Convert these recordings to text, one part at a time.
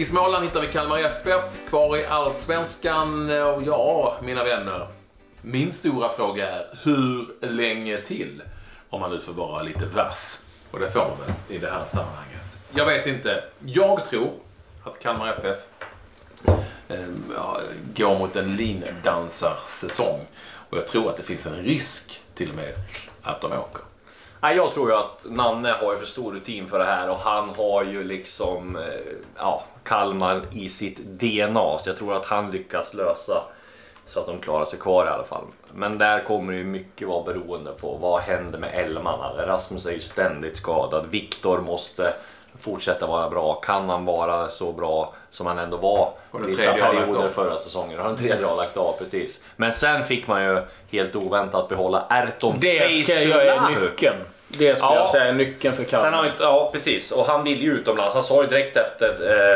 I Småland hittar vi Kalmar FF kvar i Allsvenskan. Och ja, mina vänner. Min stora fråga är hur länge till? Om man nu får vara lite vass. Och det får man väl i det här sammanhanget. Jag vet inte. Jag tror att Kalmar FF eh, ja, går mot en lindansarsäsong. Och jag tror att det finns en risk till och med att de åker. Nej, jag tror ju att Nanne har ju för stor rutin för det här och han har ju liksom eh, ja, Kalmar i sitt DNA. Så jag tror att han lyckas lösa så att de klarar sig kvar i alla fall. Men där kommer det ju mycket vara beroende på vad händer med Elmarna. Alltså, Rasmus är ju ständigt skadad. Viktor måste fortsätta vara bra. Kan han vara så bra som han ändå var vissa perioder förra säsongen? Har den tredje har lagt av, precis. Men sen fick man ju helt oväntat behålla Erton Det ska jag är nyckeln. Det skulle Ja. jag säga är nyckeln för Sen har Kalmar. inte, ja precis, och han vill ju utomlands. Han sa ju direkt efter,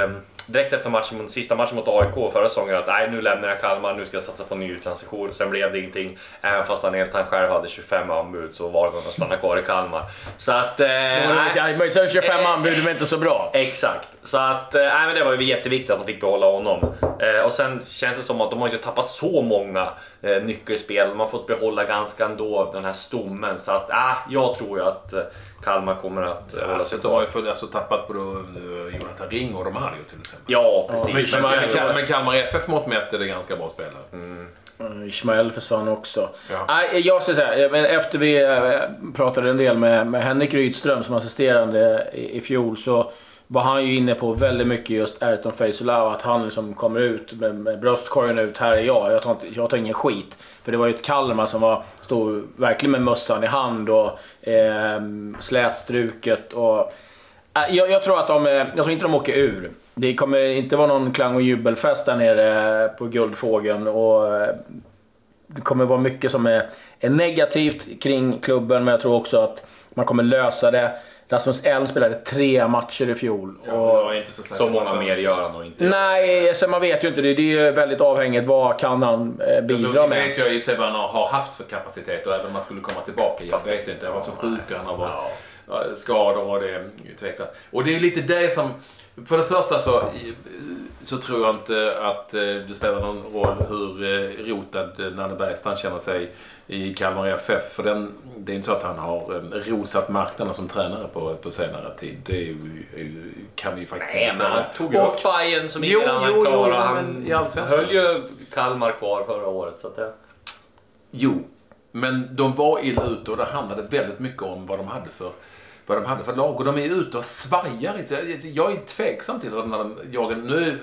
eh, direkt efter matchen, mot- sista matchen mot AIK förra säsongen att nej nu lämnar jag Kalmar, nu ska jag satsa på en ny utlandssession. Sen blev det ingenting. Även fast han enligt han själv hade 25 anbud så valde han att stanna kvar i Kalmar. Så att... Eh, nej. Ja, men sen 25 Eh, anbud, är inte så bra. Exakt. Så att, eh, nej, men det var ju jätteviktigt att de fick behålla honom. Eh, och sen känns det som att de har inte tappat så många eh, nyckelspel. De har fått behålla ganska ändå den här stommen. Så att, äh, jag tror ju att eh, Kalmar kommer att eh, hålla Alltså, sig de har ju kvar. för- alltså, tappat både eh, Jonathan Ring och Romario till exempel. Ja, precis. Men, men, men, men Kalmar FF mått mätt är det ganska bra spelare. Mm, Ismael försvann också. Ja. Nej, jag ska säga, men efter vi eh, pratade en del med, med Henrik Rydström som assisterande i, i fjol så var han ju inne på väldigt mycket just Ayrton Feisolau, att han liksom kommer ut med, med bröstkorgen ut, här är jag, jag tar, inte, jag tar ingen skit. För det var ju ett Kalmar som var, stod verkligen med mössan i hand och eh, slätstruket och... Eh, Jag, jag tror att de, eh, jag tror inte de åker ur. Det kommer inte vara någon klang och jubelfest där nere eh, på Guldfågeln och eh, det kommer vara mycket som är, är negativt kring klubben, men jag tror också att man kommer lösa det. Rasmus Elm spelade tre matcher i fjol. och, inte så, Så många mer gör han nog inte. nej, så man vet ju inte. Det, det är ju väldigt avhängigt. Vad kan han eh, Alltså, bidra med? vet jag i och för sig vad han har haft för kapacitet och även om han skulle komma tillbaka. Jag vet inte. Han har varit så sjuk och han har varit ja, skador och det är tveksamt. Och det är ju lite det som... För det första så, så tror jag inte att eh, det spelar någon roll hur eh, rotad Nanne Bergstrand känner sig i Kalmar FF. För den, det är inte så att han har eh, rosat marknaden som tränare på, på senare tid. Det ju, kan vi ju faktiskt Nej, inte men han säga. tog upp Bayern som ingen annan klarade. Han höll ju Kalmar kvar förra året. Så att det... Jo, men de var illa ute och det handlade väldigt mycket om vad de hade för, vad de hade för lag. Och de är ute och svajar. Jag- är tveksam till hur den här jagen... Nu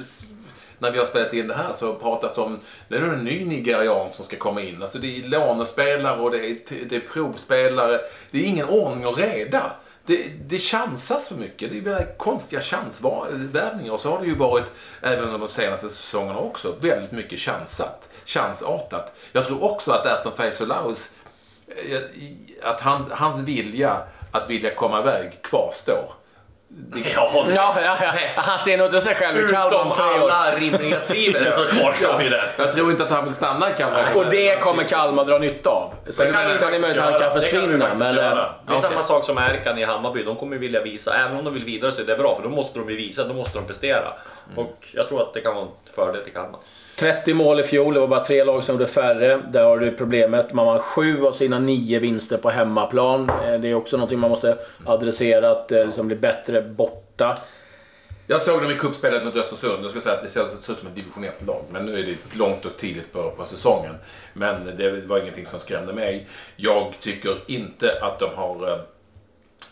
när vi har spelat in det här så pratas det om det är nog en ny nigerian som ska komma in. Alltså det är lånespelare och det är, det är provspelare. Det är ingen ordning och reda. Det, det chansas för mycket. Det är väldigt konstiga chansvärvningar. Och så har det ju varit, även under de senaste säsongerna också, väldigt mycket chansat. Chansartat. Jag tror också att Erton Feisolaus, eh, att hans, hans vilja att vilja komma iväg kvarstår. Det, Ja, Ja, ja, ja. Han ser nog inte sig själv i Kalmar om Utom tre år. alla rimliga tvivel så kvarstår ju det. Jag tror inte att han vill stanna i Kalmar. Och det kommer Kalmar dra nytta av. Sen, Det kan vi sen är det möjligt att han kan. Det kan försvinna, faktiskt men... eh. Det är okej. samma sak som Erkan i Hammarby. De kommer vilja visa, även om de vill vidare så är det bra för då måste de ju visa, då måste de prestera. Och jag tror att det kan vara en fördel till Kalmar. 30 mål i fjol, det var bara tre lag som gjorde färre. Där har du problemet. Man har sju av sina nio vinster på hemmaplan. Eh, Det är också någonting man måste adressera, att det liksom blir bättre borta. Jag såg dem i cupspelet mot Östersund. Jag skulle säga att det ser ut som ett division 1-lag. Men nu är det långt och tidigt på, på säsongen. Men det var ingenting som skrämde mig. Jag tycker inte att de har... Eh,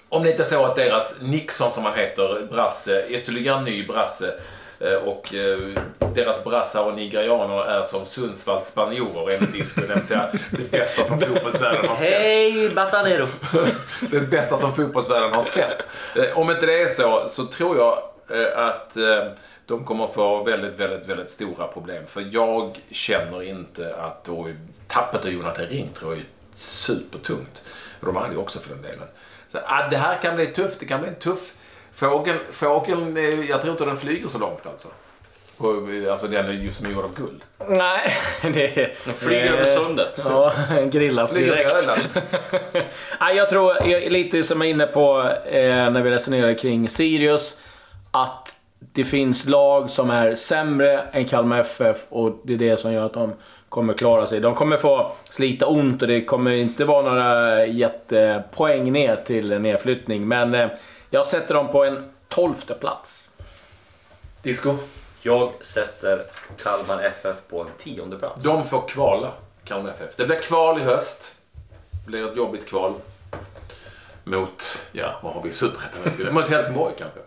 om det inte är så att deras Nixon, som han heter, brasse, ytterligare en ny brasse och eh, deras brassar och nigerianer är som Sundsvalls spanjorer enligt Disco. Det vill säga det bästa som fotbollsvärlden har sett. Hej Batanero! det bästa som fotbollsvärlden har sett. Eh, Om inte det är så, så tror jag eh, att eh, de kommer få väldigt, väldigt, väldigt stora problem. För jag känner inte att, och tappet av Jonathan Ring tror jag är supertungt. Ju också för den delen. Så, ah, det här kan bli tufft, det kan bli en tuff fågel. Fågeln, eh, jag tror inte den flyger så långt alltså. Och, eh, Alltså den är just som är gjord av guld. Nej, det... De flyger över sundet. Ja, grillas direkt. Nej, jag tror, jag- lite som jag är inne på eh, när vi resonerar kring Sirius, att det finns lag som är sämre än Kalmar FF och det är det som gör att de kommer klara sig. De kommer få slita ont och det kommer inte vara några jättepoäng ner till nedflyttning. Men eh, jag sätter dem på en tolfte plats. Disco. Jag sätter Kalmar FF på en tionde plats. De får kvala, Kalmar FF. Det blir kval i höst. Det blir ett jobbigt kval. Mot, ja, vad har vi? Superettan? Mot Helsingborg kanske.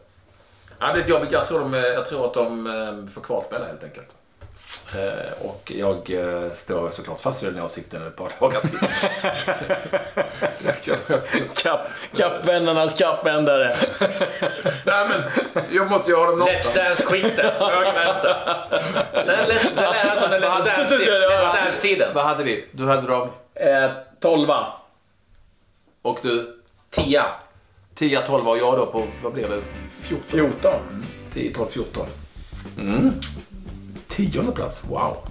Ja, det är jobbigt. Jag tror, de, jag tror att de eh, får kvalspela helt enkelt. Eh, och jag eh, står såklart fast vid den åsikten ett par dagar till. Kapp, kappvännernas kappvändare. Nej men, jag måste ju ha dem Let's någonstans. Dance skiten. Höger, vänster. Sen Let's, alltså den Let's Dance- Let's Dance-tiden. Vad hade vi? Du hade dem Eh, tolva. och du Tia. 10, 12 och jag då på, vad blir det? 14? 14. 10, 12, 14. Mm. Tionde plats, wow.